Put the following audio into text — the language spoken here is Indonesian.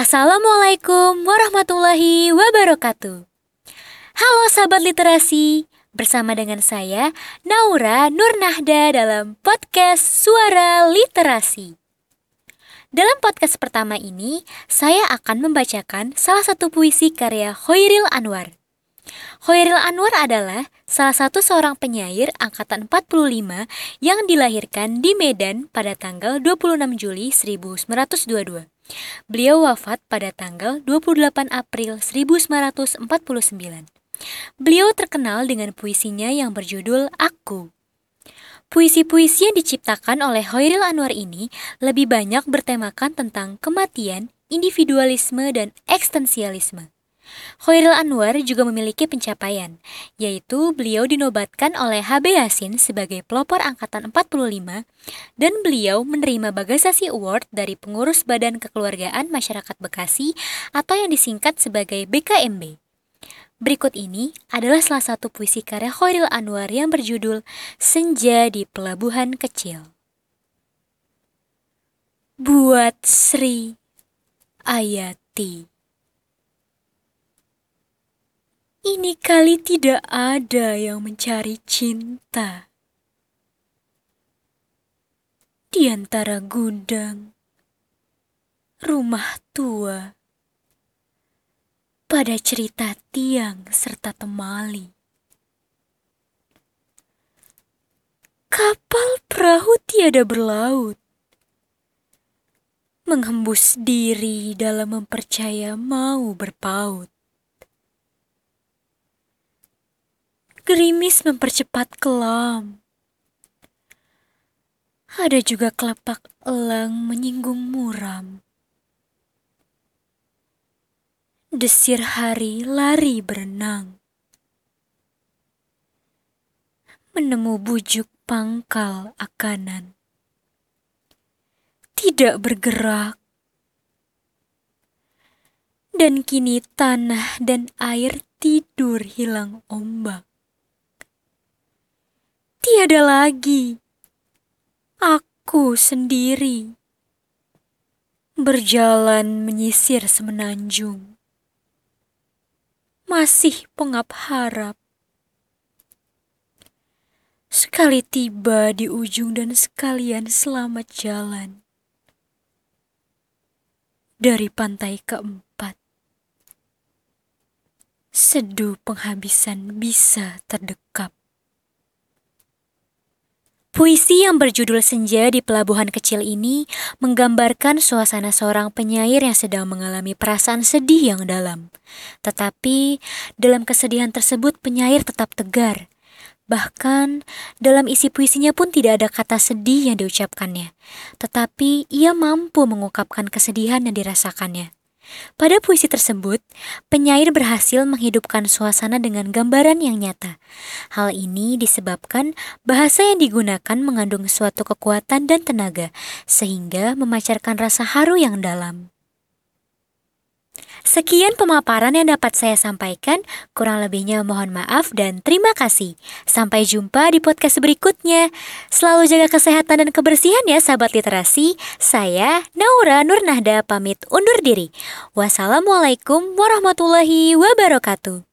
Assalamualaikum warahmatullahi wabarakatuh. Halo sahabat literasi, bersama dengan saya Naura Nurnahda dalam podcast Suara Literasi. Dalam podcast pertama ini, saya akan membacakan salah satu puisi karya Hoiril Anwar. Hoiril Anwar adalah salah satu seorang penyair angkatan 45 yang dilahirkan di Medan pada tanggal 26 Juli 1922. Beliau wafat pada tanggal 28 April 1949. Beliau terkenal dengan puisinya yang berjudul Aku. Puisi-puisi yang diciptakan oleh Hoiril Anwar ini lebih banyak bertemakan tentang kematian, individualisme, dan eksistensialisme. Khairil Anwar juga memiliki pencapaian, yaitu beliau dinobatkan oleh HB Yasin sebagai pelopor angkatan 45 dan beliau menerima Bagasasi Award dari pengurus Badan Kekeluargaan Masyarakat Bekasi atau yang disingkat sebagai BKMB. Berikut ini adalah salah satu puisi karya Khairil Anwar yang berjudul Senja di Pelabuhan Kecil. Buat Sri Ayati Ini kali tidak ada yang mencari cinta. Di antara gudang, rumah tua, pada cerita tiang serta temali. Kapal perahu tiada berlaut, menghembus diri dalam mempercaya mau berpaut. Gerimis mempercepat kelam. Ada juga kelepak elang menyinggung muram. Desir hari lari berenang. Menemu bujuk pangkal akanan. Tidak bergerak. Dan kini tanah dan air tidur hilang ombak. Tiada lagi. Aku sendiri. Berjalan menyisir semenanjung. Masih pengap harap. Sekali tiba di ujung dan sekalian selamat jalan. Dari pantai keempat. Seduh penghabisan bisa terdekap. Puisi yang berjudul Senja di Pelabuhan Kecil ini menggambarkan suasana seorang penyair yang sedang mengalami perasaan sedih yang dalam. Tetapi dalam kesedihan tersebut penyair tetap tegar. Bahkan dalam isi puisinya pun tidak ada kata sedih yang diucapkannya. Tetapi ia mampu mengungkapkan kesedihan yang dirasakannya. Pada puisi tersebut, penyair berhasil menghidupkan suasana dengan gambaran yang nyata. Hal ini disebabkan bahasa yang digunakan mengandung suatu kekuatan dan tenaga, sehingga memancarkan rasa haru yang dalam. Sekian pemaparan yang dapat saya sampaikan. Kurang lebihnya mohon maaf dan terima kasih. Sampai jumpa di podcast berikutnya. Selalu jaga kesehatan dan kebersihan ya sahabat literasi. Saya Naura Nurnahda pamit undur diri. Wassalamualaikum warahmatullahi wabarakatuh.